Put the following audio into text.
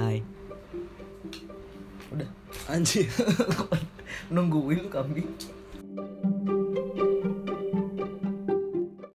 hai. Udah. Anjir. Nungguin lu kambing.